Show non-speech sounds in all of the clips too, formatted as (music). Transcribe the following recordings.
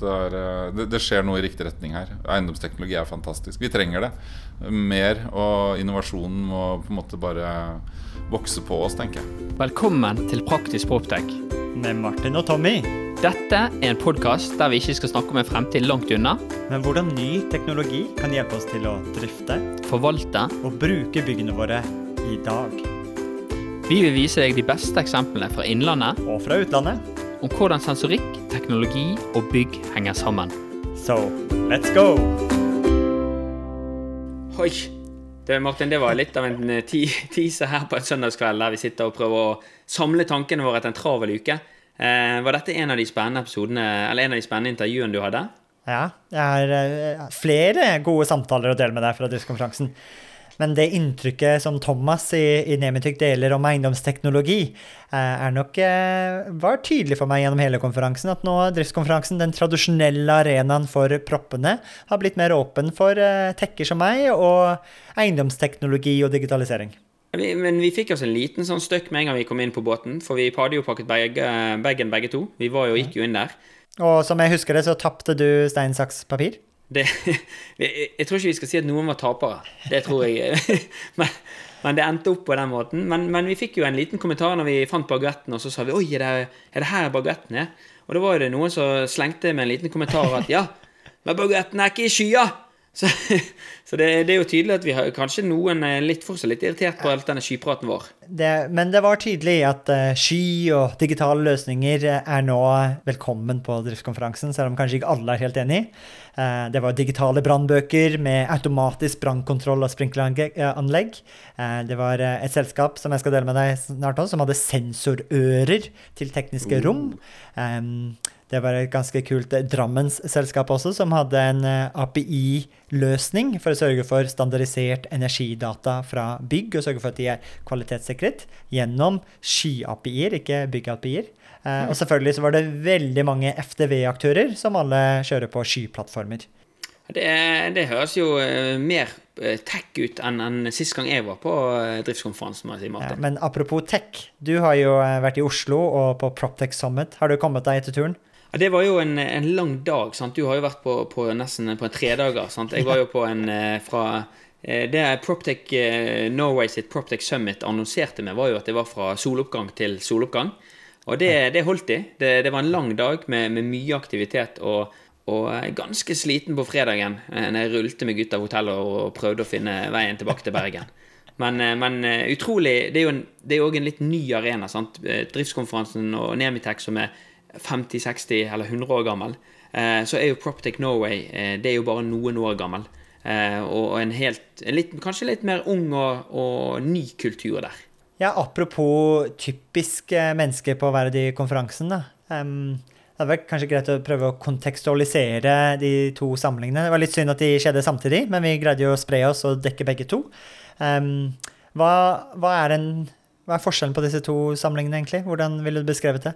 det, er, eh, det, det, skjer noe i riktig retning her. Eiendomsteknologi er fantastisk. Vi trenger det. Mer, og innovasjonen må på en måte bare vokse på oss, tenker jeg. Velkommen til Praktisk Proptech. Med Martin og Tommy. Dette er en podkast der vi ikke skal snakke om en fremtid langt unna. Men hvordan ny teknologi kan hjelpe oss til å drifte, forvalte og bruke byggene våre i dag. Vi vil vise deg de beste eksemplene fra innlandet og fra utlandet om hvordan sensorikk, teknologi og bygg henger sammen. Så let's go! Oi! Det, Martin, det var litt av en eh, (laughs) teaser her på en søndagskveld der vi sitter og prøver å samle tankene våre etter en travel uke. Eh, var dette en av de spennende episodene, eller en av de spennende intervjuene du hadde? Ja, jeg har uh, flere gode samtaler å dele med deg fra driftskonferansen. Men det inntrykket som Thomas i, i Nemityk deler om eiendomsteknologi, eh, er nok, eh, var tydelig for meg gjennom hele konferansen at nå driftskonferansen, den tradisjonelle arenaen for proppene, har blitt mer åpen for eh, tekker som meg og eiendomsteknologi og digitalisering. Men vi fikk oss en liten sånn støkk med en gang vi kom inn på båten, for vi hadde jo pakket bagen begge, begge to. Vi var jo, gikk jo inn der. Og som jeg husker det, så tapte du stein, saks, papir? Det, Jeg tror ikke vi skal si at noen var tapere. Det tror jeg. (laughs) Men, men det endte opp på den måten. Men, men, vi fikk jo en liten kommentar når vi fant baguetten, og så sa vi 'oi, er det, er det her baguetten er?' Og da var det noen som slengte med en liten kommentar at 'ja, men baguetten er ikke i skya'. Så, (laughs) så det, det, er jo tydelig at vi har kanskje noen litt fortsatt litt irritert på all denne skypraten vår. Det, men det var tydelig at uh, sky og digitale løsninger er nå velkommen på driftskonferansen, selv om kanskje ikke alle er helt enig. Uh, det var digitale brannbøker med automatisk brannkontroll og sprinkleranlegg. Uh, det var et selskap som jeg skal dele med deg snart også, som hadde sensorører til tekniske rom. Um, det var et ganske kult eh, Drammens-selskap også, som hadde en eh, API-løsning for å sørge for standardisert energidata fra bygg, og sørge for at de er kvalitetssikret gjennom sky-API-er, ikke bygg-API-er. Eh, og selvfølgelig så var det veldig mange FDV-aktører som alle kjører på skyplattformer. Det, det, høres jo mer tech ut enn, enn sist gang jeg var på driftskonferansen. Si, ja, men apropos tech, du har jo vært i Oslo og på Proptech Summit. Har du kommet deg etter turen? Ja, Det var jo en, en, lang dag. sant? Du har jo vært på, på nesten på en tredager. sant? Jeg var jo på en eh, fra eh, Det Proptech eh, Norway sitt Proptech Summit annonserte med, var jo at det var fra soloppgang til soloppgang. Og det, det holdt de. Det, det, var en lang dag med, med mye aktivitet. og og ganske sliten på fredagen når jeg rullte meg ut av hotellet og prøvde å finne veien tilbake til Bergen. Men, men utrolig Det er jo en, det er en litt ny arena. sant? Driftskonferansen og Nemitech, som er 50-60 eller 100 år gammel, eh, så er jo Proptech Norway eh, det er jo bare noen år gammel. Eh, og en helt, en litt, kanskje litt mer ung og, og, ny kultur der. Ja, apropos typisk mennesker på Verdi-konferansen, konferansene. Um, det hadde vært kanskje greit å prøve å kontekstualisere de to samlingene. Det var litt synd at de skjedde samtidig, men vi greide jo å spre oss og dekke begge to. Um, hva, hva, er en, hva, er forskjellen på disse to samlingene, egentlig? Hvordan ville du beskrevet det?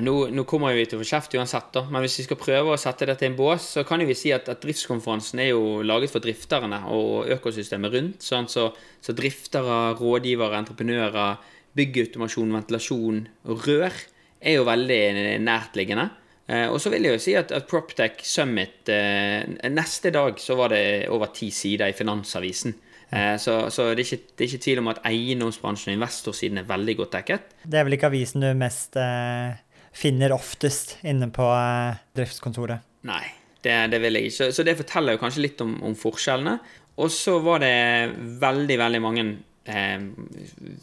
Nå, nå, kommer vi til å få kjeft uansett, da. men hvis vi skal prøve å sette dette i en bås, så kan vi si at, at, driftskonferansen er jo laget for drifterne og økosystemet rundt. Sånn, så, så, driftere, rådgivere, entreprenører, byggautomasjon, ventilasjon og rør er jo veldig nærtliggende. Eh, og så vil jeg jo si at, at Proptech Summit eh, Neste dag så var det over ti sider i Finansavisen. Eh, så, så det, er ikke, det, er ikke, tvil om at eiendomsbransjen og investorsiden er veldig godt dekket. Det er vel ikke avisen du mest eh finner oftest inne på eh, driftskontoret. Nei, det, det vil jeg ikke. Så det forteller jo kanskje litt om, om forskjellene. Og så var det veldig, veldig mange eh,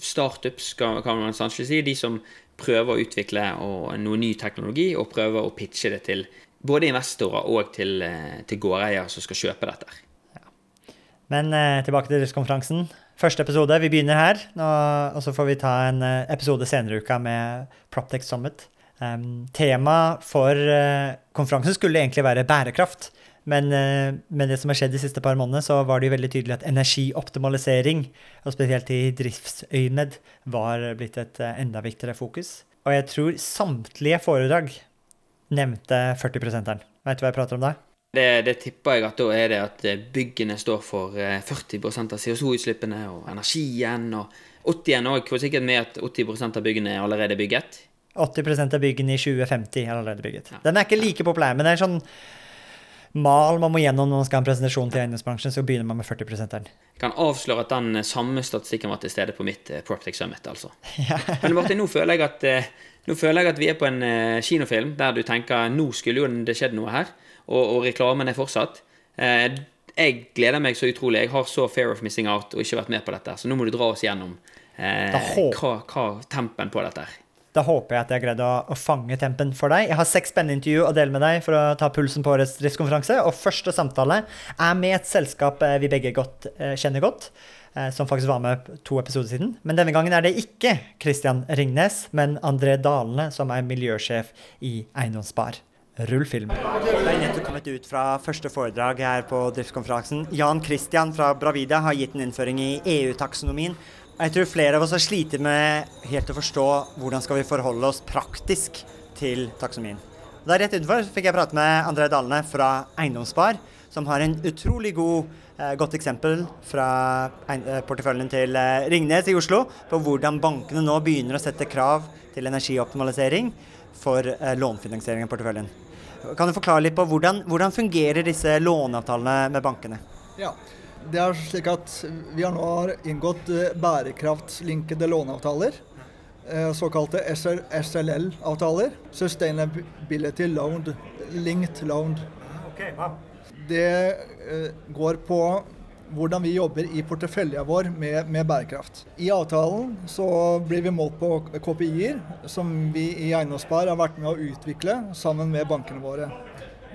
startups, kan, kan man sannsynlig si, de som prøver å utvikle og, noe ny teknologi og prøver å pitche det til både investorer og til, eh, til gårdeier som skal kjøpe dette. Ja. Men eh, tilbake til driftskonferansen. Første episode. Vi begynner her, og, og så får vi ta en eh, episode senere i uka med Proptech Summit. Um, tema for uh, konferansen skulle egentlig være bærekraft. Men uh, med det som har skjedd de siste par månedene, så var det jo veldig tydelig at energioptimalisering, og spesielt i driftsøyemed, var blitt et uh, enda viktigere fokus. Og jeg tror samtlige foredrag nevnte 40-prosenteren. Vet du hva jeg prater om da? Det, det, tipper jeg at da er det at byggene står for 40% av CO2-utslippene, og energien, og 80 òg, for sikkert med at 80% av byggene er allerede bygget. 80% av byggene i 2050 er allerede bygget. Den er ikke like populær, men det er sånn mal man må gjennom når man skal ha en presentasjon til eiendomsbransjen, så begynner man med 40 der. Jeg kan avsløre at den samme statistikken var til stede på mitt uh, Proptech Summit, altså. (laughs) Men Martin, nå føler at uh, nå føler jeg at vi er på en kinofilm der du tenker nå skulle jo det skjedd noe her, og, og reklamen er fortsatt. Jeg gleder meg så utrolig. Jeg har så fair of missing out og ikke vært med på dette, så nå må du dra oss gjennom eh, hva, hva tempen på dette er. Da håper jeg at jeg har greid å, å, fange tempen for deg. Jeg har seks spennende intervju å dele med deg for å ta pulsen på årets driftskonferanse. Og første samtale er med et selskap eh, vi begge godt, eh, kjenner godt. Eh, som faktisk var med to episoder siden. Men denne gangen er det ikke Christian Ringnes, men André Dalene, som er miljøsjef i Eiendomsspar. Rull film. Jeg er nettopp kommet ut fra første foredrag her på driftskonferansen. Jan Christian fra Bravida har gitt en innføring i EU-taksonomien. Jeg tror flere av oss har slitt med helt å forstå hvordan skal vi forholde oss praktisk til taksonomien. Der rett utenfor fikk jeg prate med André Dalene fra Eiendomsspar, som har en utrolig god, eh, godt eksempel fra eh, porteføljen til eh, Ringnes i Oslo på hvordan bankene nå begynner å sette krav til energioptimalisering for eh, lånfinansiering av porteføljen. Kan du forklare litt på hvordan, hvordan fungerer disse låneavtalene med bankene? Ja, det er slik at Vi har nå inngått bærekraftlinkede bærekraftslinkede låneavtaler. Eh, såkalte SLL-avtaler. Sustainability Loaned Linked Loaned. Det eh, går på hvordan vi jobber i porteføljen vår med, med, bærekraft. I avtalen så blir vi målt på KPI-er, som vi i Eiendomsspar har vært med å utvikle sammen med bankene våre.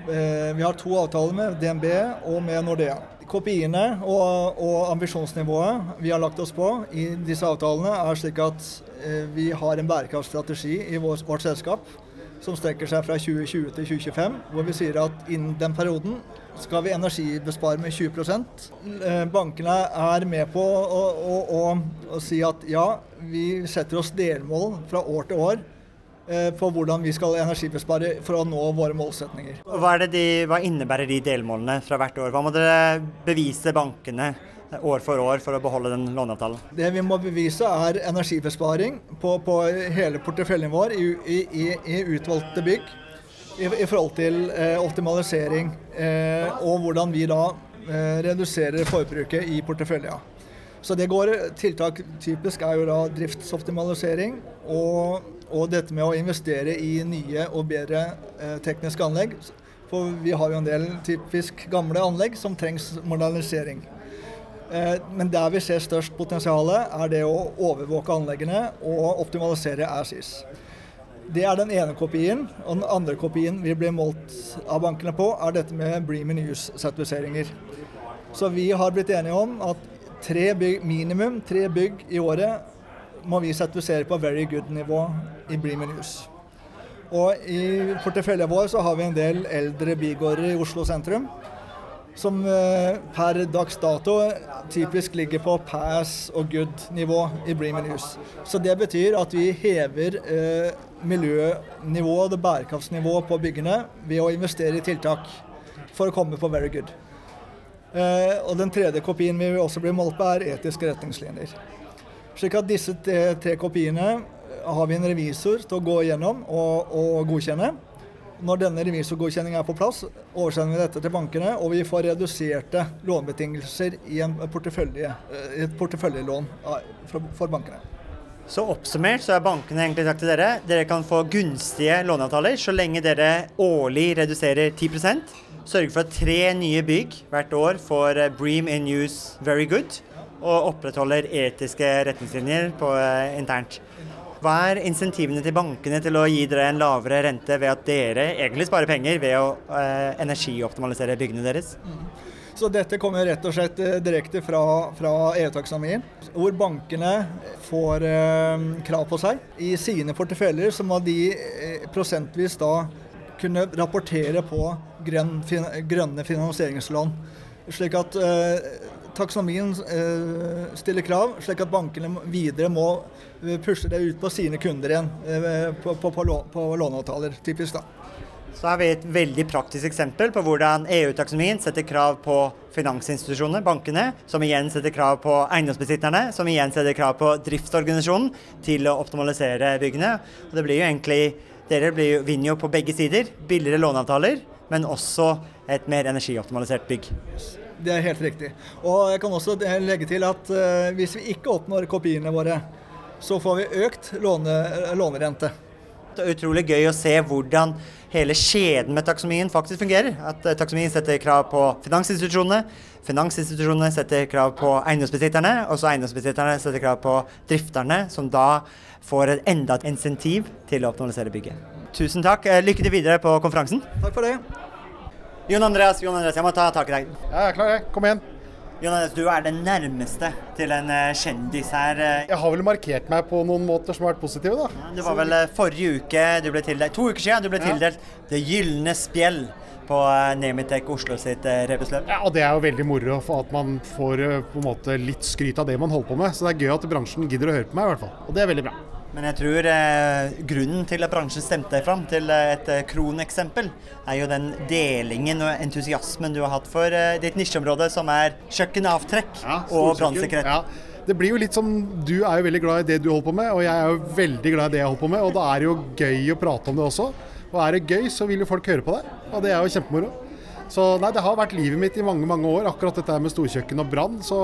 Vi har to avtaler med DNB og med Nordea. KPI-ene og, og, ambisjonsnivået vi har lagt oss på i disse avtalene, er slik at eh, vi har en bærekraftstrategi i vårt, vårt selskap som strekker seg fra 2020 til 2025, hvor vi sier at innen den perioden skal vi energibespare med 20 eh, Bankene er med på å, å, å, å si at ja, vi setter oss delmål fra år til år Eh, på hvordan vi skal energibespare for å nå våre målsetninger. Hva, de, hva, innebærer de delmålene fra hvert år? Hva må dere bevise bankene eh, år for år for å beholde den låneavtalen? Det vi må bevise er energibesparing på, på hele porteføljen vår i, i, i utvalgte bygg. I, I, forhold til eh, optimalisering eh, og hvordan vi da eh, reduserer forbruket i porteføljen. Så det går Tiltak typisk er jo da driftsoptimalisering og og dette med å investere i nye og bedre eh, tekniske anlegg. For vi har jo en del typisk gamle anlegg som trengs modernisering. Eh, men der vi ser størst potensial, er det å overvåke anleggene og optimalisere ASIS. Det er den ene kopien. Og den andre kopien vi blir målt av bankene på, er dette med Bream in Use-sertifiseringer. Så vi har blitt enige om at tre bygg, minimum tre bygg i året må vi sertifisere på very good-nivå i Bremen News. Og i porteføljen vår så har vi en del eldre bygårder i Oslo sentrum. Som eh, per dags dato typisk ligger på pass og good-nivå i Bremen News. Så det betyr at vi hever eh, miljønivået, og bærekraftsnivået på byggene ved å investere i tiltak for å komme på very good. Eh, og den tredje kopien vi vil også bli målt på, er etiske retningslinjer. Slik at disse tre kopiene har vi en revisor til å gå igjennom og, og godkjenne. Når denne revisorgodkjenningen er på plass, oversender vi dette til bankene, og vi får reduserte lånebetingelser i portefølje, i et porteføljelån for bankene. Så oppsummert så er bankene egentlig sagt til dere dere kan få gunstige låneavtaler så lenge dere årlig reduserer 10% Sørger for at tre nye bygg hvert år får eh, Bream in Use Very Good og opprettholder etiske retningslinjer på, eh, internt. Hva er insentivene til bankene til å gi dere en lavere rente ved at dere egentlig sparer penger ved å eh, energioptimalisere byggene deres? Mm. Så dette kommer rett og slett eh, direkte fra, fra EU-taksonomien, hvor bankene får eh, krav på seg. I sine porteføljer så må de eh, prosentvis da kunne rapportere på grønn, fin, grønne finansieringslån. Slik at eh, taksonomien eh, stiller krav, slik at bankene videre må eh, pushe det ut på sine kunder igjen eh, på, på, på, på låneavtaler, typisk. da. Så har vi et veldig praktisk eksempel på hvordan EU-taksonomien setter krav på finansinstitusjonene, bankene, som igjen setter krav på eiendomsbesitterne, som igjen setter krav på driftsorganisasjonen til å optimalisere byggene. Og det blir jo egentlig Dere blir, vinner jo på begge sider. Billigere låneavtaler, men også et mer energioptimalisert bygg. Det er helt riktig. Og jeg kan også legge til at uh, hvis vi ikke oppnår kopiene våre, så får vi økt låne, lånerente. Det er utrolig gøy å se hvordan hele skjeden med taksonomien faktisk fungerer. At taksomien taksonomien setter krav på finansinstitusjonene, finansinstitusjonene setter krav på eiendomsbesitterne, og så eiendomsbesitterne setter krav på drifterne, som da får et enda et insentiv til å optimalisere bygget. Tusen takk. Eh, lykke til videre på konferansen. Takk for det. Jon Andreas, Jon Andreas, jeg må ta tak i deg. Ja, jeg er klar, jeg. Kom igjen. Jon Andreas, du er den nærmeste til en eh, kjendis her. eh. Jeg har vel markert meg på noen måter som har vært positive, da. Det var vel eh, forrige uke du ble tildelt, to uker siden du ble Ja. tildelt Det gylne spjell på Nemitek Oslo sitt rebusløp. Ja, og Det er jo veldig moro for at man får på en måte litt skryt av det man holder på med. Så det er gøy at bransjen gidder å høre på meg, i hvert fall. Og det er veldig bra. Men jeg tror eh, grunnen til at bransjen stemte deg fram til eh, et eh, kroneksempel, er jo den delingen og entusiasmen du har hatt for eh, ditt nisjeområde, som er kjøkkenavtrekk og storkjøkken. brannsikkerhet. Ja. Det blir jo litt som Du er jo veldig glad i det du holder på med, og jeg er jo veldig glad i det jeg holder på med. Og da er det jo gøy å prate om det også. Og er det gøy, så vil jo folk høre på deg. Og det er jo kjempemoro. Så nei, det har vært livet mitt i mange mange år, akkurat dette med storkjøkken og brann. Så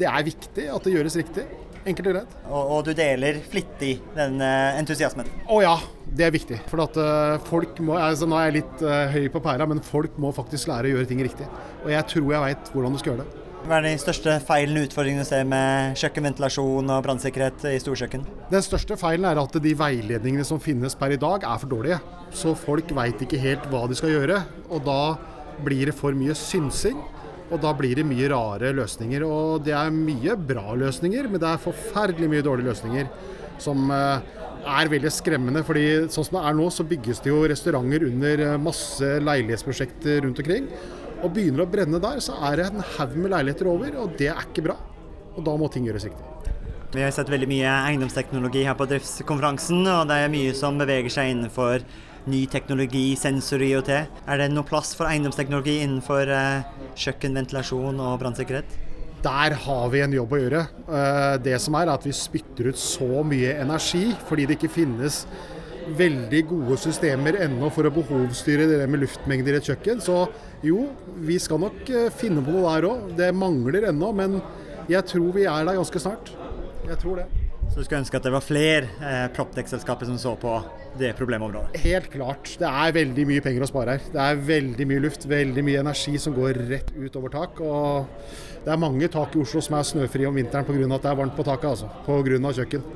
det er viktig at det gjøres riktig. Enkelt og greit. Og, og du deler flittig den eh, entusiasmen. Å ja, det er viktig. For at eh, folk må altså Nå er jeg litt uh, høy på pæra, men folk må faktisk lære å gjøre ting riktig. Og jeg tror jeg veit hvordan du skal gjøre det. Hva er de største feilene og utfordringene du ser med kjøkkenventilasjon og brannsikkerhet i storkjøkken? Den største feilen er at de veiledningene som finnes per i dag, er for dårlige. Så folk veit ikke helt hva de skal gjøre. Og da blir det for mye synsing. Og da blir det mye rare løsninger. Og det er mye bra løsninger, men det er forferdelig mye dårlige løsninger. Som eh, er veldig skremmende. fordi sånn som det er nå, så bygges det jo restauranter under eh, masse leilighetsprosjekter rundt omkring. Og begynner det å brenne der, så er det en haug med leiligheter over, og det er ikke bra. Og da må ting gjøres riktig. Vi har sett veldig mye eiendomsteknologi her på driftskonferansen, og det er mye som beveger seg innenfor ny teknologi, sensor og IoT. Er det noe plass for eiendomsteknologi innenfor eh, kjøkken, ventilasjon og brannsikkerhet? Der har vi en jobb å gjøre. Eh, Det som er, er at vi spytter ut så mye energi fordi det ikke finnes veldig gode systemer ennå for å behovsstyre det med luftmengder i et kjøkken. Så jo, vi skal nok eh, finne på noe der òg. Det mangler ennå, men jeg tror vi er der ganske snart. Jeg tror det. Så du skulle ønske at det var flere eh, proptech-selskaper som så på det problemområdet? Helt klart. Det er veldig mye penger å spare her. Det er veldig mye luft, veldig mye energi som går rett ut over tak. Og det er mange tak i Oslo som er snøfrie om vinteren pga. at det er varmt på taket. altså. Pga. kjøkken.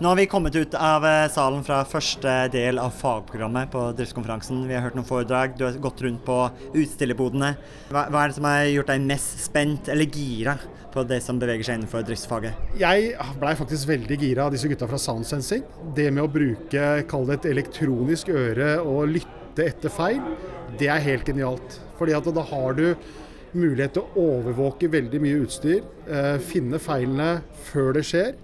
Nå har vi kommet ut av eh, salen fra første del av fagprogrammet på driftskonferansen. Vi har hørt noen foredrag, du har gått rundt på utstillerbodene. Hva, hva er det som har gjort deg mest spent eller gira på det som beveger seg innenfor driftsfaget? Jeg blei faktisk veldig gira av disse gutta fra Soundsensing. Det med å bruke, kall det et elektronisk øre og lytte etter feil, det er helt genialt. Fordi at da har du mulighet til å overvåke veldig mye utstyr, eh, finne feilene før det skjer,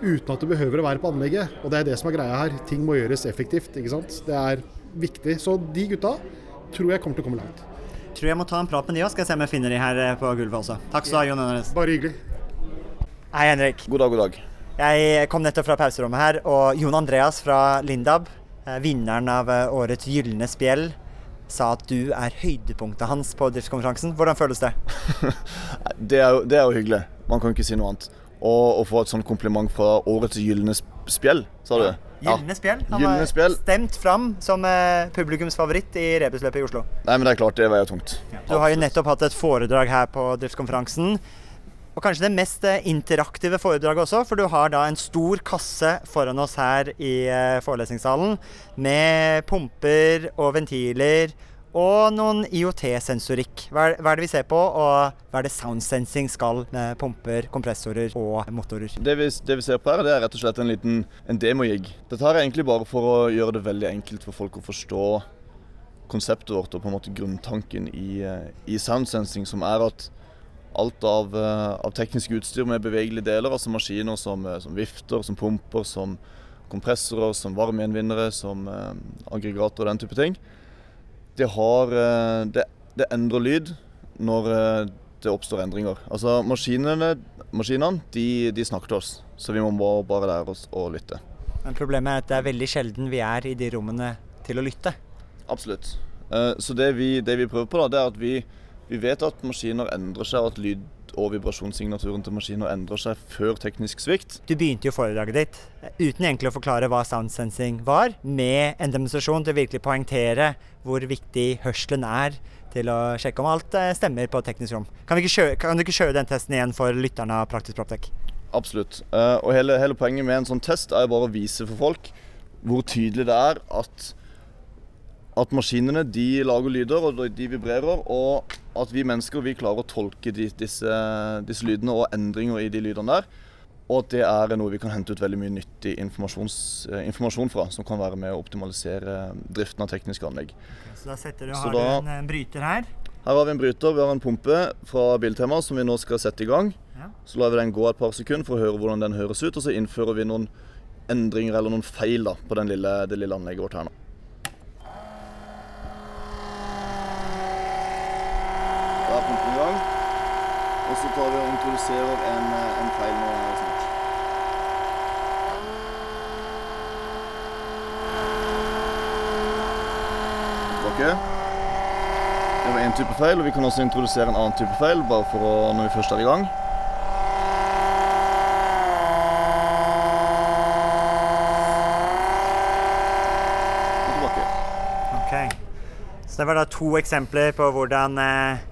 uten at du behøver å være på anlegget. Og det er det som er greia her. Ting må gjøres effektivt. ikke sant? Det er viktig. Så de gutta tror jeg kommer til å komme langt. Tror jeg må ta en prat med de òg, skal jeg se om jeg finner de her eh, på gulvet også. Takk skal du ha, Jon Hennes. Bare hyggelig. Hei, Henrik. God dag, god dag. Jeg kom nettopp fra pauserommet her, og Jon Andreas fra Lindab, eh, vinneren av eh, årets Gylne spjell, sa at du er høydepunktet hans på driftskonferansen. Hvordan føles det? (laughs) Det er, jo, det er jo hyggelig. Man kan ikke si noe annet. Og å få et sånt kompliment fra årets gylne spjeld, sa du? Gylne spjell. Han Gyllene var spjell. stemt fram som eh, publikumsfavoritt i rebusløpet i Oslo. Nei, men det er klart, det veier tungt. Du har jo nettopp hatt et foredrag her på driftskonferansen. Og kanskje det mest eh, interaktive foredraget også, for du har da en stor kasse foran oss her i eh, forelesningssalen med pumper og ventiler og noen IOT-sensorikk. Hva, hva er det vi ser på, og hva er det sound sensing skal med pumper, kompressorer og motorer? Det vi, det vi ser på her, det er rett og slett en liten en demojig. Dette her er egentlig bare for å gjøre det veldig enkelt for folk å forstå konseptet vårt og på en måte grunntanken i, eh, i soundsensing, som er at alt av, eh, av teknisk utstyr med bevegelige deler, altså maskiner som, eh, som vifter, som pumper, som kompressorer, som varmegjenvinnere, som aggregater og den type ting, det har eh, det, det endrer lyd når eh, det oppstår endringer. Altså Maskinene, maskinene de, de snakker til oss, så vi må bare lære oss å lytte. Men problemet er at det er veldig sjelden vi er i de rommene til å lytte. Absolutt. Eh, så det vi, det vi prøver på, da, det er at vi, vi vet at maskiner endrer seg, og at lyd og vibrasjonssignaturen til maskiner endrer seg før teknisk svikt. Du begynte jo foredraget ditt uten egentlig å forklare hva sound sensing var, med en demonstrasjon til å virkelig poengtere hvor viktig hørselen er til å sjekke om alt eh, stemmer på teknisk rom. Kan, kjøre, kan du ikke kjøre den testen igjen for lytterne av Praktisk Proptek? Absolutt. Uh, og hele, hele, poenget med en sånn test er bare å vise for folk hvor tydelig det er at, at maskinene de lager lyder og de vibrerer, og at vi mennesker vi klarer å tolke de, disse, disse, lydene og endringer i de lydene der. Og at det er noe vi kan hente ut veldig mye nyttig eh, informasjon fra, som kan være med å optimalisere driften av tekniske anlegg. Så da setter du, har da, du en, en bryter her? Her har vi en bryter. Vi har en pumpe fra Biltema som vi nå skal sette i gang. Ja. Så lar vi den gå et par sekunder for å høre hvordan den høres ut, og så innfører vi noen endringer eller noen feil da, på lille, det lille anlegget vårt her nå. Da er pumpen i gang. Og så vi en, en feil nå snart. Tilbake. Det var én type feil, og vi kan også introdusere en annen type feil bare for å, når vi først er i gang. det var da to eksempler på hvordan eh,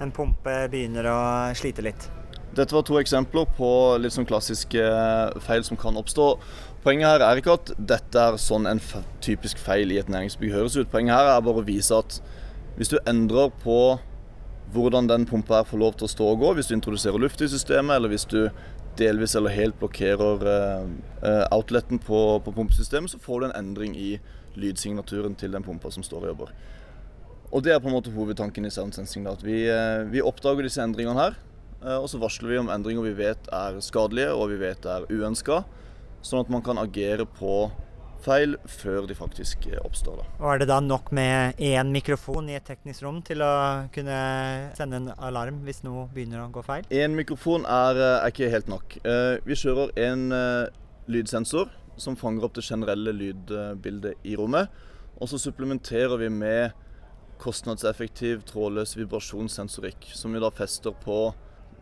en pumpe begynner å slite litt. Dette var to eksempler på litt sånn klassiske eh, feil som kan oppstå. Poenget her er ikke at dette er sånn en typisk feil i et næringsbygg høres ut. Poenget her er bare å vise at hvis du endrer på hvordan den pumpa her får lov til å stå og gå, hvis du introduserer luft i systemet, eller hvis du delvis eller helt blokkerer uh, outleten på, på pumpesystemet, så får du en endring i lydsignaturen til den pumpa som står og jobber. Og det er på en måte hovedtanken i Sound Sensing. Da, at vi, eh, vi, oppdager disse endringene her, eh, og så varsler vi om endringer vi vet er skadelige og vi vet er uønska. Sånn at man kan agere på feil før de faktisk eh, oppstår. Da. Og Er det da nok med én mikrofon i et teknisk rom til å kunne sende en alarm hvis noe begynner å gå feil? Én mikrofon er, er, ikke helt nok. Vi kjører en lydsensor som fanger opp det generelle lydbildet i rommet. Og så supplementerer vi med kostnadseffektiv trådløs vibrasjonssensorikk, som vi da fester på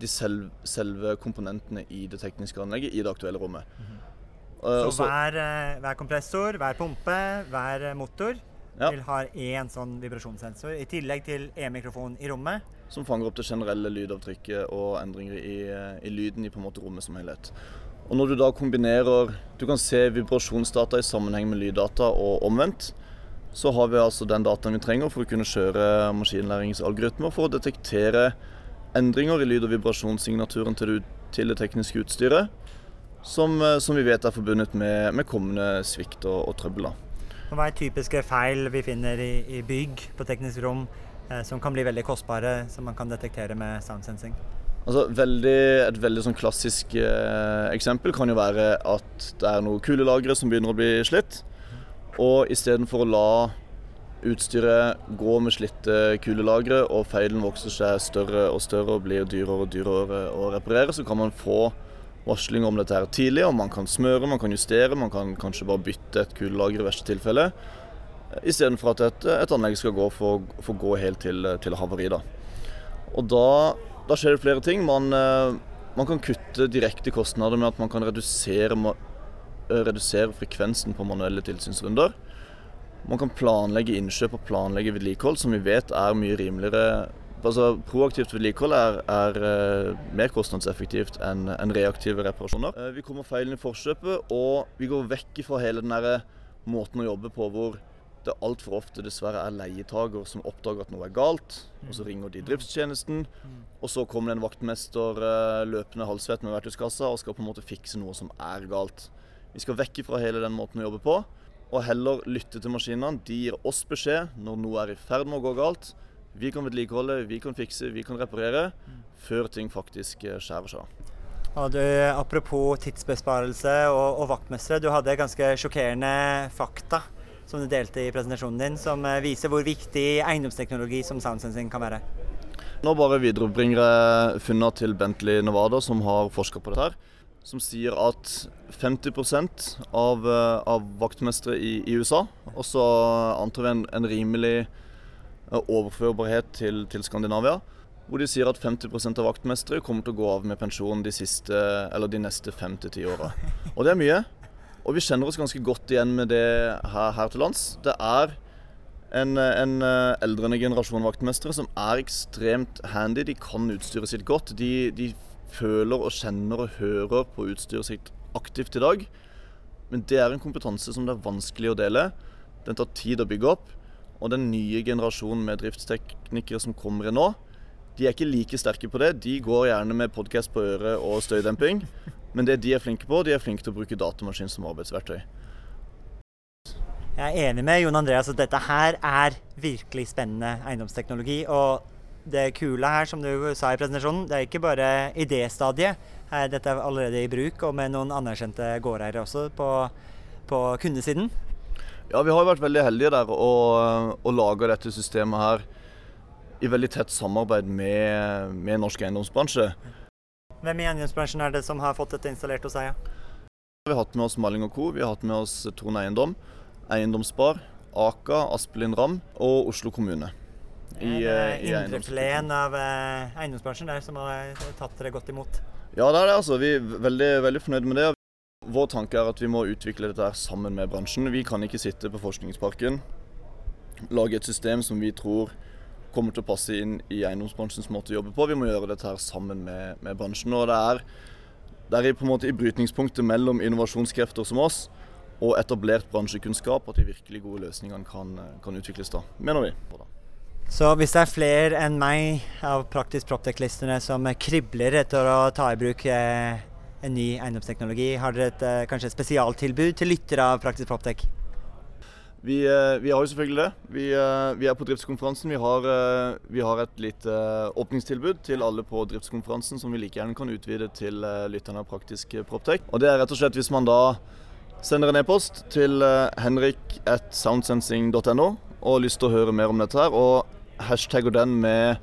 de selv, selve komponentene i det tekniske anlegget i det aktuelle rommet. Mm -hmm. uh, Så hver, uh, hver, kompressor, hver pumpe, hver motor ja. vil ha én sånn vibrasjonssensor, i tillegg til én mikrofon i rommet. Som fanger opp det generelle lydavtrykket og endringer i, i lyden i på en måte rommet som helhet. Og når du da kombinerer Du kan se vibrasjonsdata i sammenheng med lyddata og omvendt så har vi altså den dataen vi trenger for å kunne kjøre maskinlæringsalgoritmer for å detektere endringer i lyd- og vibrasjonssignaturen til, det, tekniske utstyret, som, eh, som, vi vet er forbundet med, med kommende svikt og, og trøbler. Hva er typiske feil vi finner i, i bygg på teknisk rom eh, som kan bli veldig kostbare, som man kan detektere med sound sensing? Altså, veldig, et veldig sånn klassisk eh, eksempel kan jo være at det er noen kulelagre som begynner å bli slitt. Og istedenfor å la utstyret går med slitte kulelagre, og feilen vokser seg større og større og blir dyrere og dyrere å reparere, så kan man få varsling om dette her tidlig. og Man kan smøre, man kan justere, man kan kanskje bare bytte et kulelager i verste tilfelle. Istedenfor at et, et, anlegg skal gå for, for gå helt til, til havari. Da. Og da, da, skjer det flere ting. Man, eh, man kan kutte direkte kostnader med at man kan redusere redusere frekvensen på manuelle tilsynsrunder. Man kan planlegge innkjøp og planlegge vedlikehold, som vi vet er mye rimeligere. Altså, proaktivt vedlikehold er, er uh, mer kostnadseffektivt enn en reaktive reparasjoner. Uh, vi kommer feilen i forkjøpet, og vi går vekk fra hele den måten å jobbe på hvor det altfor ofte dessverre er leietager som oppdager at noe er galt. og Så ringer de driftstjenesten, og så kommer det en vaktmester uh, løpende halvsvett med verktøyskassa og skal på en måte fikse noe som er galt. Vi skal vekk fra hele den måten å jobbe på, og heller lytte til maskinene. De gir oss beskjed når noe er i ferd med å gå galt. Vi kan vedlikeholde, vi kan fikse, vi kan reparere før ting faktisk eh, skjærer seg av. Du, apropos tidsbesparelse og, og vaktmestere, du hadde ganske sjokkerende fakta som du delte i presentasjonen din, som eh, viser hvor viktig eiendomsteknologi som soundsensing kan være. Nå bare viderebringer jeg funnene til Bentley Nevada, som har forska på dette. her, Som sier at 50 av, eh, av vaktmestere i, i USA, og så antar vi en, en rimelig eh, overførbarhet til, til Skandinavia, hvor de sier at 50% av vaktmestere kommer til å gå av med pensjon de, siste, de neste fem til ti åra. Og det er mye. Og vi kjenner oss ganske godt igjen med det her, her til lands. Det er en, en eh, eldrende generasjon vaktmestere som er ekstremt handy. De kan utstyret sitt godt. De, de føler og kjenner og hører på utstyret sitt aktivt i dag. Men det er en kompetanse som det er vanskelig å dele. Den tar tid å bygge opp. Og den nye generasjonen med driftsteknikere som kommer inn nå, de er ikke like sterke på det. De går gjerne med podkast på øret og støydemping. Men det de er flinke på, de er flinke til å bruke datamaskin som arbeidsverktøy. Jeg er enig med Jon Andreas at dette her er virkelig spennende eiendomsteknologi. Og det kule her, som du sa i presentasjonen, det er ikke bare idéstadiet. Dette er allerede i bruk, og med noen anerkjente gårdeiere også på, på kundesiden. Ja, vi har jo vært veldig heldige der og, og laga dette systemet her i veldig tett samarbeid med, med norsk eiendomsbransje. Hvem i eiendomsbransjen er det som har fått dette installert hos deg? Vi har hatt med oss Malling Co., vi har hatt med oss Trond Eiendom, Eiendomsspar, Aka, Aspelin Ram og Oslo kommune. I, eh, I Indrefileten av eh, eiendomsbransjen der som har tatt dere godt imot. Ja, det er det. altså. Vi er veldig, veldig fornøyd med det. Vår tanke er at vi må utvikle dette her sammen med bransjen. Vi kan ikke sitte på Forskningsparken, lage et system som vi tror kommer til å passe inn i eiendomsbransjens måte å jobbe på. Vi må gjøre dette her sammen med, med bransjen. og det er, det er på en måte i brytningspunktet mellom innovasjonskrefter som oss og etablert bransjekunnskap at de virkelig gode løsningene kan, kan utvikles da, mener vi. Så hvis det er flere enn meg av Praktisk Proptech-listene som kribler etter å ta i bruk eh, en ny eiendomsteknologi, har dere et, eh, kanskje et spesialtilbud til lyttere av Praktisk Proptech? Vi, eh, vi, har jo selvfølgelig det. Vi, vi er på driftskonferansen. Vi har, vi har, et lite åpningstilbud til alle på driftskonferansen som vi like gjerne kan utvide til lytterne av Praktisk Proptech. Og det er rett og slett hvis man da sender en e-post til henrik at soundsensing.no og har lyst til å høre mer om dette her. Og hashtagger den med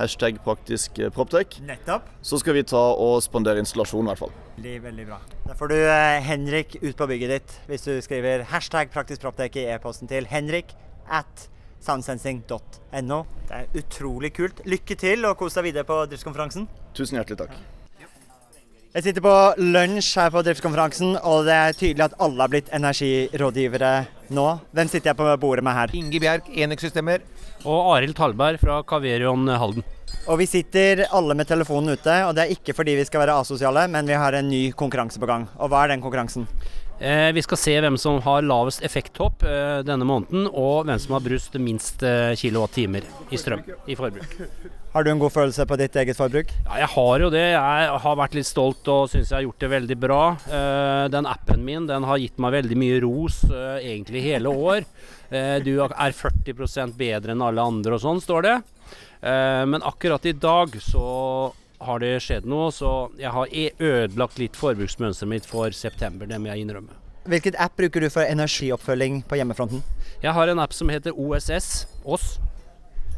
hashtag praktisk proptek proptech. Nettopp. Så skal vi ta og spandere installasjonen, i hvert fall. Veldig, veldig bra. Da får du eh, Henrik ut på bygget ditt hvis du skriver hashtag praktisk proptech i e-posten til henrik at soundsensing.no. Det er utrolig kult. Lykke til, og kos deg videre på driftskonferansen. Tusen hjertelig takk. Jeg sitter på lunsj her på driftskonferansen, og det er tydelig at alle har blitt energirådgivere nå. Hvem sitter jeg på bordet med her? Inge Bjerk, Enøk-systemer. Og Arild Talberg fra Kaverion Halden. Og vi sitter alle med telefonen ute, og det er ikke fordi vi skal være asosiale, men vi har en ny konkurranse på gang. Og hva er den konkurransen? Eh, vi skal se hvem som har lavest effekthopp eh, denne måneden, og hvem som har brust minst eh, kilowattimer i strøm i forbruk. Har du en god følelse på ditt eget forbruk? Ja, jeg har jo det. Jeg har vært litt stolt og syns jeg har gjort det veldig bra. Eh, den appen min den har gitt meg veldig mye ros eh, egentlig hele år. Eh, du er 40% bedre enn alle andre og sånn, står det. men akkurat i dag så har det skjedd noe, så jeg har e- ødelagt litt forbruksmønsteret mitt for september. Det må jeg innrømme. Hvilket app bruker du for energioppfølging på hjemmefronten? Jeg har en app som heter OSS, OSS.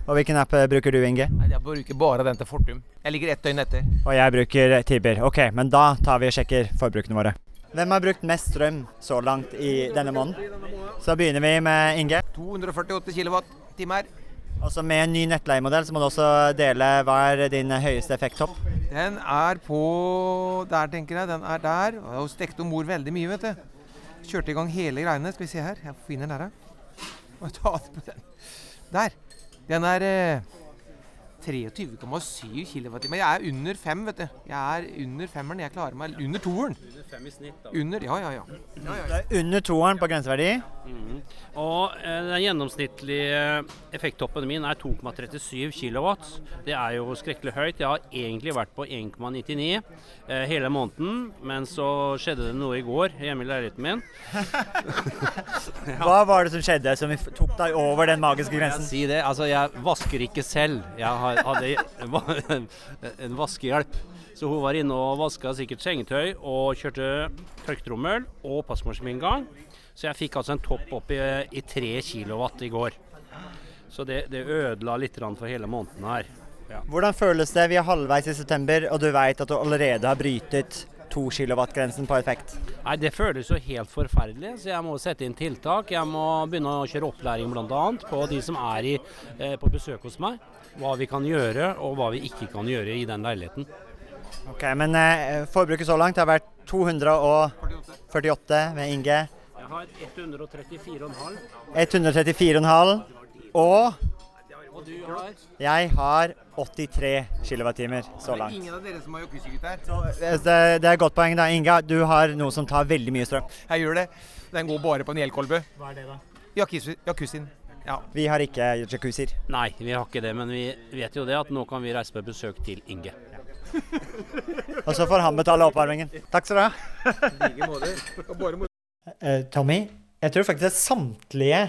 Og hvilken app eh, bruker du, Inge? Nei, Jeg bruker bare den til Fortum. Jeg ligger ett døgn etter. Og jeg bruker Tiber. Ok, men da tar vi og sjekker forbrukene våre. Hvem har brukt mest strøm så langt i denne måneden? Så begynner vi med Inge. 248 kWt. Altså Med en ny nettleiemodell så må du også dele hva er din høyeste effekttopp? Den er på Der, tenker jeg. Den er der. Og stekte bord veldig mye, vet du. Kjørte i gang hele greiene. Skal vi se her. Jeg finner den her. Må Ta det på den. Der. Den er eh, 23,7 kWt. Jeg er under fem, vet du. Jeg er under femmeren. Jeg klarer meg under toeren. Under fem i snitt, da. Under, ja, ja, ja. ja, ja. Det er under toeren på grenseverdi. Mm. Og eh, den gjennomsnittlige effekttoppen min er 2,37 kW. Det er jo skrekkelig høyt. Jeg har egentlig vært på 1,99 eh, hele måneden, men så skjedde det noe i går hjemme i leiligheten min. ja. (laughs) Hva var det som skjedde som tok deg over den magiske grensen? Jeg, Si det. Altså, jeg vasker ikke selv. Jeg hadde (laughs) en vaskehjelp. Så hun var inne og vaska sikkert sengetøy og kjørte tørketrommel og passmaskin gang. Så jeg fikk altså en topp opp i, i 3 kilowatt i går. Så det, det ødela litt for hele måneden her. Ja. Hvordan føles det? Vi er halvveis i september, og du vet at du allerede har brytet 2 kW-grensen på effekt? Nei, Det føles jo helt forferdelig, så jeg må sette inn tiltak. Jeg må begynne å kjøre opplæring bl.a. på de som er i, eh, på besøk hos meg. Hva vi kan gjøre, og hva vi ikke kan gjøre i den leiligheten. Ok, Men eh, forbruket så langt har vært 248 med Inge. Jeg har 134,5. 134,5. Og Og du har jeg har 83 kWt så langt. Det er Ingen av dere som har jacuzzi-gutt her. Eh, det, det er et godt poeng da, Inga. Du har noe som tar veldig mye strøm. Jeg gjør det. Den går bare på en elkolbe. Hva er det da? Jacuzzi- Jacuzzien. Ja. Vi har ikke jacuzzier. Nei, vi har ikke det, men vi vet jo det at nå kan vi reise på besøk til Inge. Og så får han betale oppvarmingen. Takk skal du ha. Like måter. Og bare Eh, Tommy, jeg tror faktisk at samtlige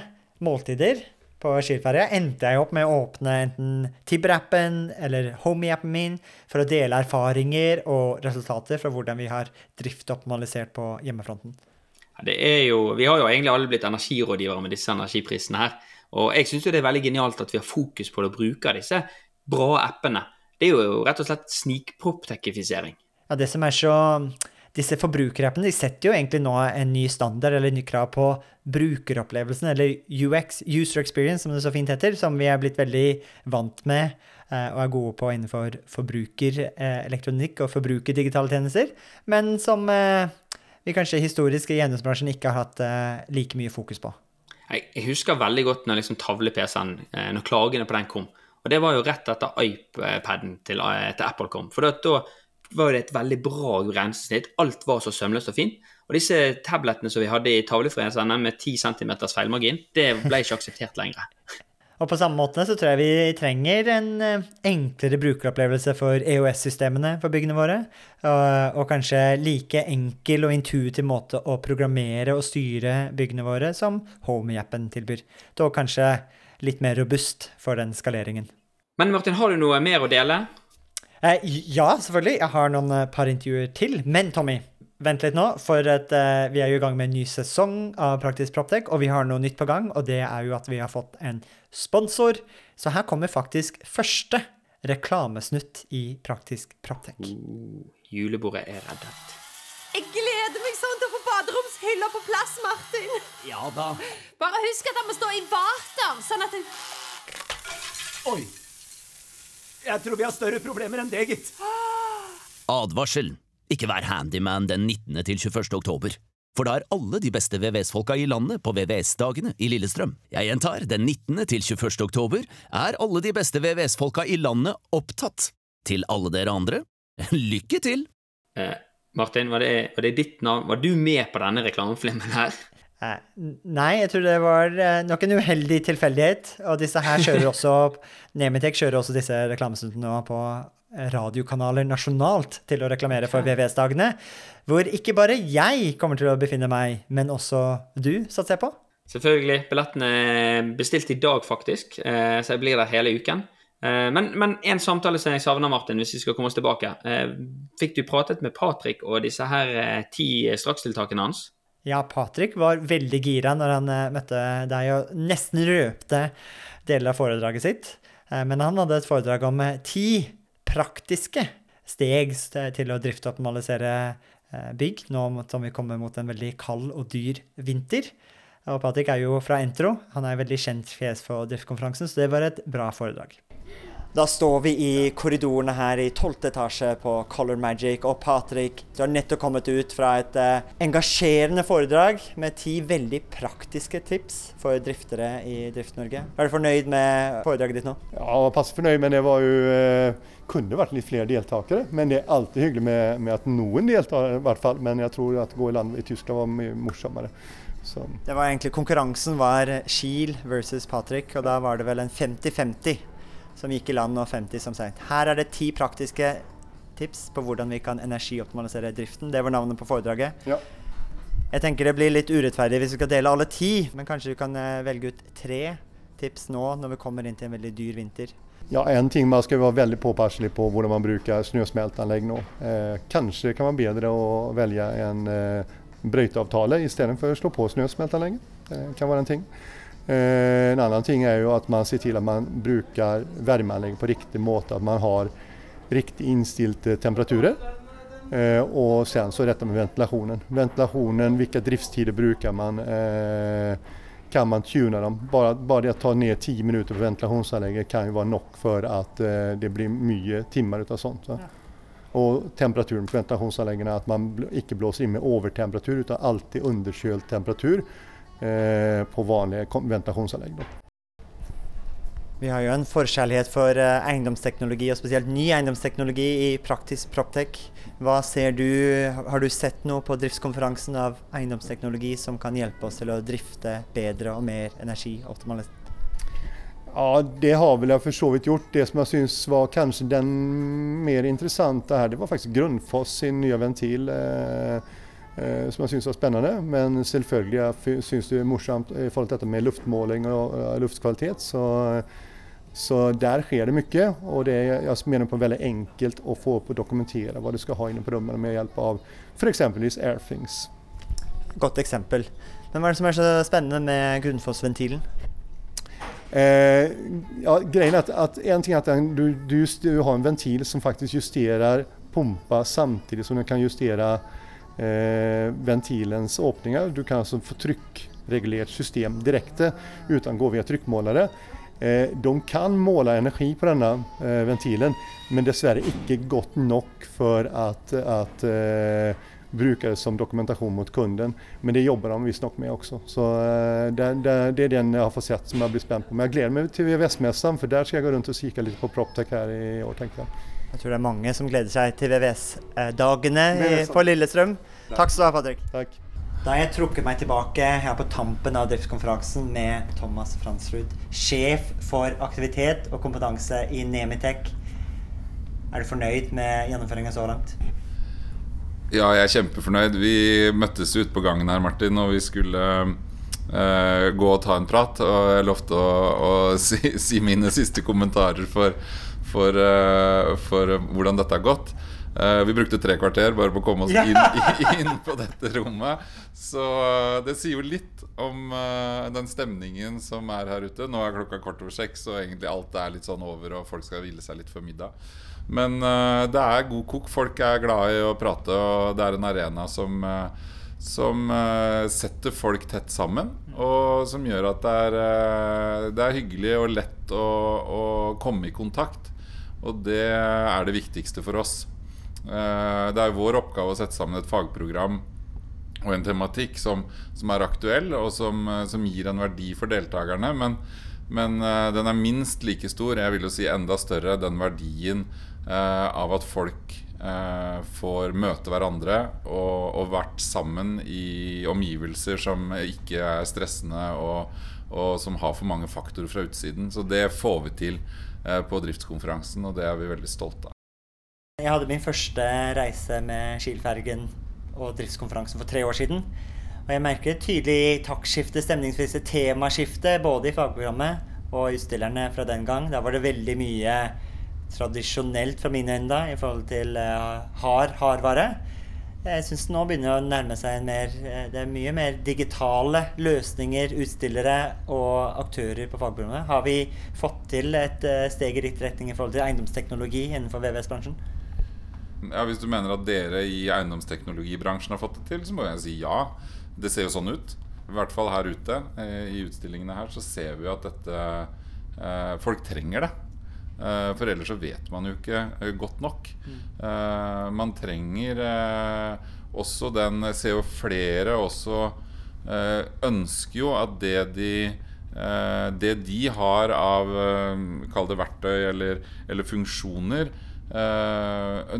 måltider på skiferie endte jeg opp med å åpne enten Tibber-appen eller Homey-appen min for å dele erfaringer og resultater fra hvordan vi har driftoptimalisert på hjemmefronten. Det er jo, vi har jo egentlig alle blitt energirådgivere med disse energiprisene her. Og jeg syns det er veldig genialt at vi har fokus på det bruke disse bra appene. Det er jo rett og slett snikproptekifisering. Ja, det som er så Disse forbrukerappene de setter jo egentlig nå en ny standard eller en ny krav på brukeropplevelsen, eller UX, user experience, som det så fint heter, som vi er blitt veldig vant med eh, og er gode på innenfor forbrukerelektronikk og forbrukerdigitale tjenester, men som eh, vi kanskje historisk i eiendomsbransjen ikke har hatt eh, like mye fokus på. Jeg, husker veldig godt når liksom tavle-PC-en, eh, når klagene på den kom. Og det var jo rett etter iPaden til, eh, til Apple kom. For da var det et veldig bra grensesnitt. Alt var så sømløst og fint. Og disse tablettene som vi hadde i tavlefreserne med 10 cm feilmargin, det ble ikke akseptert lenger. (laughs) Og på samme måte så tror jeg vi trenger en eh, enklere brukeropplevelse for EOS-systemene for byggene våre. Og, og kanskje like enkel og intuitiv måte å programmere og styre byggene våre som Homey-appen tilbyr. Da kanskje litt mer robust for den skaleringen. Men Martin, har du noe mer å dele? Eh, ja, selvfølgelig. Jeg har noen eh, par intervjuer til. Men Tommy, vent litt nå, for at, eh, vi er jo i gang med en ny sesong av Praktisk Proptek, og vi har noe nytt på gang, og det er jo at vi har fått en sponsor. Så her kommer faktisk første reklamesnutt i Praktisk Proptek. Uh, julebordet er reddet. Jeg gleder meg sånn til å få baderomshylla på plass, Martin. Ja da. Bare husk at den må stå i vater, sånn at den Oi. Jeg tror vi har større problemer enn det, gitt. Advarsel! Ikke vær handyman den 19. til 21. oktober. For da er alle de beste VVS-folka i landet på VVS-dagene i Lillestrøm. Jeg gjentar, den 19. til 21. oktober er alle de beste VVS-folka i landet opptatt. Til alle dere andre, (laughs) lykke til! Eh, Martin, var det, var det ditt navn? Var du med på denne reklamefilmen her? Eh, nei, jeg tror det var eh, nok en uheldig tilfeldighet. Og disse her kjører også (laughs) Nemetec kjører også disse reklamestundene nå på radiokanaler nasjonalt til å reklamere for VVS-dagene. Hvor ikke bare jeg kommer til å befinne meg, men også du, satser jeg på. Selvfølgelig. Billettene er bestilt i dag, faktisk, eh, så jeg blir der hele uken. Eh, Men, men en samtale som jeg savner, Martin, hvis vi skal komme oss tilbake. Eh, Fikk du pratet med Patrick og disse her eh, ti strakstiltakene hans? Ja, Patrick var veldig gira når han eh, møtte deg og nesten røpte deler av foredraget sitt. Eh, Men han hadde et foredrag om eh, ti praktiske steg til å drifte og optimalisere bygg, nå som vi kommer mot en veldig kald og dyr vinter. Og Patrick er jo fra Entro. Han er veldig kjent fjes for driftkonferansen, så det var et bra foredrag. Da står vi i korridorene her i 12. etasje på Color Magic, og Patrick, du har nettopp kommet ut fra et eh, engasjerende foredrag med ti veldig praktiske tips for driftere i Drift-Norge. Er du fornøyd med foredraget ditt nå? Ja, passe fornøyd, men det var jo eh, kunne vært litt flere deltakere. Men det er alltid hyggelig med, med at noen deltar, i hvert fall. Men jeg tror at gå i land i Tyskland var mye morsommere. Så. Det var egentlig Konkurransen var Kiel versus Patrick, og da var det vel en 50-50 som gikk i land, og 50 som sagt. Her er det ti praktiske tips på hvordan vi kan energioptimalisere driften. Det var navnet på foredraget. Ja. Jeg tenker det blir litt urettferdig hvis vi skal dele alle ti, men kanskje vi kan eh, velge ut tre tips nå når vi kommer inn til en veldig dyr vinter. Ja, en ting man skal være veldig påpasselig på hvordan man bruker snøsmelteanlegg nå. Eh, kanskje kan være bedre å velge en eh, brøyteavtale istedenfor å slå på snøsmelteanlegget. Det kan være en ting. Eh, en annen ting er jo at man ser til at man bruker varmeanlegget på riktig måte. At man har riktig innstilte temperaturer. Eh, og sen så dette med ventilasjonen. Ventilasjonen, hvilke driftstider bruker man? Eh, kan man tune dem? Bare, bare det å ta ned ti minutter på ventilasjonsanlegget kan jo være nok for at eh, det blir mye timer av sånt. Så. Og temperaturen på ventilasjonsanleggene, at man ikke blåser inn med overtemperatur, utan alltid underkjølt temperatur eh, på vanlige ventilasjonsanlegg. Da. Vi har jo en forkjærlighet for uh, eiendomsteknologi, og spesielt ny eiendomsteknologi i praktisk proptech. Hva ser du, Har du sett noe på driftskonferansen av eiendomsteknologi som kan hjelpe oss til å drifte bedre og mer energioptimalt? Ja, det har vel jeg for så vidt gjort. Det som jeg syns var kanskje den mer interessante her, det var faktisk Grunnfoss sin nye ventil. Eh, eh, som jeg syns var spennende. Men selvfølgelig jeg syns det er morsomt i forhold til dette med luftmåling og luftkvalitet. Så så der skjer det mye, og det er jeg mener på veldig enkelt å få opp og dokumentere hva du skal ha inne på rommet med hjelp av f.eks. Airthings. Godt eksempel. Men hva er det som er så spennende med Grunnfoss-ventilen? Eh, ja, greien er at, at En ting er at du, du, du, har en ventil som faktisk justerer pumpa samtidig som den kan justere eh, ventilens åpninger. Du kan altså få trykkregulert system direkte uten å gå via trykkmålere. Eh, de kan måle energi på denne eh, ventilen, men dessverre ikke godt nok for at, at eh, det som dokumentasjon mot kunden. Men det jobber de visstnok med også. Så det, det, det, er den jeg har fått sett som jeg blir spent på. Men jeg gleder meg til VVS-messen, for der skal jeg gå rundt og kikke litt på Proptech her i år. tenker jeg. Jeg tror det er mange som gleder seg til VVS-dagene på Lillestrøm. Takk skal du ha, Patrick. Takk. Da har jeg trukket meg tilbake her på tampen av driftskonferansen med Thomas Fransrud, sjef for aktivitet og kompetanse i Nemitech. Er du fornøyd med gjennomføringen så langt? Ja, jeg er kjempefornøyd. Vi møttes ute på gangen her, Martin, og vi skulle uh, gå og ta en prat. Og jeg lovte å, å (laughs) si, si, mine siste kommentarer for, for, uh, for hvordan dette har gått. Uh, vi brukte tre kvarter bare på å komme oss inn, (laughs) inn, på dette rommet. Så uh, det sier jo litt om uh, den stemningen som er her ute. Nå er klokka kvart over seks, og egentlig alt er litt sånn over, og folk skal hvile seg litt før middag. Men det er god kok. Folk er glad i å prate, og det er en arena som som setter folk tett sammen, og som gjør at det er, det er hyggelig og lett å, å komme i kontakt. Og det er det viktigste for oss. Eh, det er vår oppgave å sette sammen et fagprogram og en tematikk som, som er aktuell, og som, eh, som, gir en verdi for deltakerne. Men, men uh, den er minst like stor, jeg vil jo si enda større, den verdien av at folk får møte hverandre og, og, vært sammen i omgivelser som ikke er stressende og, og, som har for mange faktorer fra utsiden. Så det får vi til på driftskonferansen, og det er vi veldig stolte av. Jeg hadde min første reise med Kiel-fergen og driftskonferansen for tre år siden. Og jeg merker et tydelig taktskifte, stemningsvise temaskifte, både i fagprogrammet og utstillerne fra den gang. Da var det veldig mye tradisjonelt fra mine øyne da, i forhold til uh, hard hardvare. Jeg syns nå begynner det å nærme seg en mer eh, Det er mye mer digitale løsninger, utstillere og aktører på fagprogrammet. Har vi fått til et uh, steg i riktig retning i forhold til eiendomsteknologi innenfor VVS-bransjen? Ja, Hvis du mener at dere i eiendomsteknologibransjen har fått det til, så må jeg si ja. Det ser jo sånn ut. I hvert fall her ute eh, i utstillingene her så ser vi jo at dette eh, Folk trenger det. Eh, for ellers så vet man jo ikke eh, godt nok. Mm. Eh, man trenger også den ser jo flere også ønsker jo at det de det de har av Kall det verktøy eller, eller funksjoner,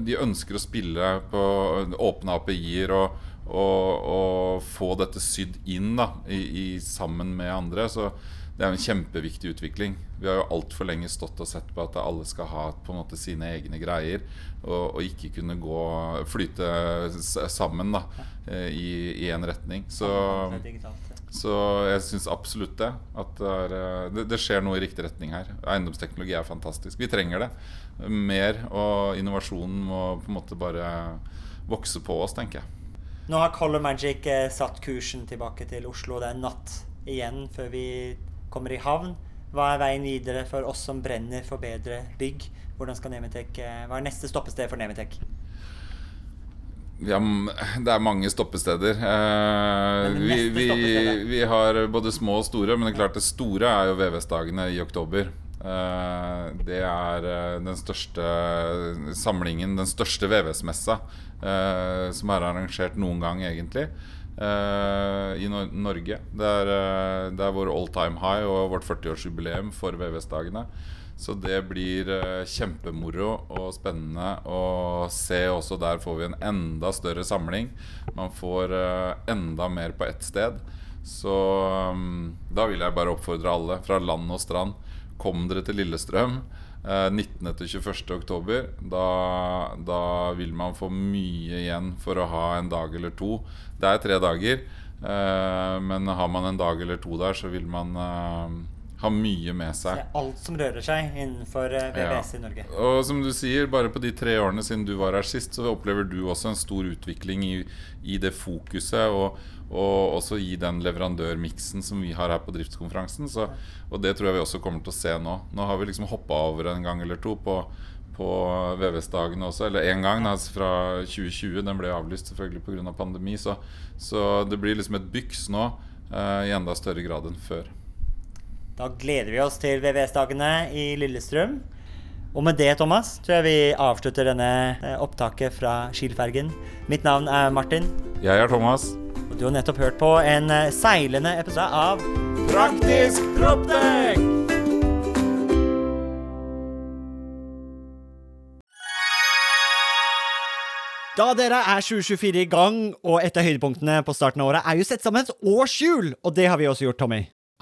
de ønsker å spille på åpne API-er og, og, og, få dette sydd inn da, i, i, sammen med andre. Så det er en kjempeviktig utvikling. Vi har jo altfor lenge stått og sett på at alle skal ha på en måte sine egne greier, og, og ikke kunne gå flyte sammen da, eh, i, i en retning. Så så jeg syns absolutt det. At det, er, eh, det, det, skjer noe i riktig retning her. Eiendomsteknologi er fantastisk. Vi trenger det. Mer, og innovasjonen må på en måte bare vokse på oss, tenker jeg. Nå har Color Magic eh, satt kursen tilbake til Oslo. Det er natt igjen før vi kommer i havn. Hva er veien videre for oss som brenner for bedre bygg? Hvordan skal Nemetec, eh, Hva er neste stoppested for Nemetek? Ja, det er mange stoppesteder. Eh, vi, vi, vi har både små og store, men det er klart det store er jo VVS-dagene i oktober. Eh, det er den største samlingen, den største VVS-messa eh, som er arrangert noen gang, egentlig. Eh, I Nor Norge. Det er, eh, det er vår all time high og vårt 40-årsjubileum for VVS-dagene. Så det blir eh, kjempemoro og spennende å se også. Der får vi en enda større samling. Man får enda mer på ett sted. Så um, da vil jeg bare oppfordre alle fra land og strand. Kom dere til Lillestrøm. Eh, 19. til 21. oktober. Da, da vil man få mye igjen for å ha en dag eller to. Det er tre dager, eh, men har man en dag eller to der, så vil man eh, ha mye med seg. er alt som rører seg innenfor eh, VVS Ja. i Norge. Og som du sier, bare på de tre årene siden du var her sist, så opplever du også en stor utvikling i, i det fokuset, og, og også i den leverandørmiksen som vi har her på driftskonferansen. Så, og det tror jeg vi også kommer til å se nå. Nå har vi liksom hoppa over en gang eller to på, på VVS-dagene også, eller én gang altså fra 2020. Den ble avlyst selvfølgelig pga. pandemi, så, så det blir liksom et byks nå eh, i enda større grad enn før. Da gleder vi oss til VVS-dagene i Lillestrøm. Og med det, Thomas, tror jeg vi avslutter denne eh, opptaket fra Kielfergen. Mitt navn er Martin, Jeg er Thomas. og du har nettopp hørt på en eh, seilende episode av Praktisk propdekk! Da dere er 2024 i gang, og et av høydepunktene på starten av året er jo sett sammen et årshjul, og det har vi også gjort, Tommy.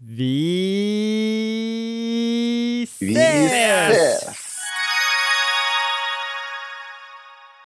Vi Vi ses! ses!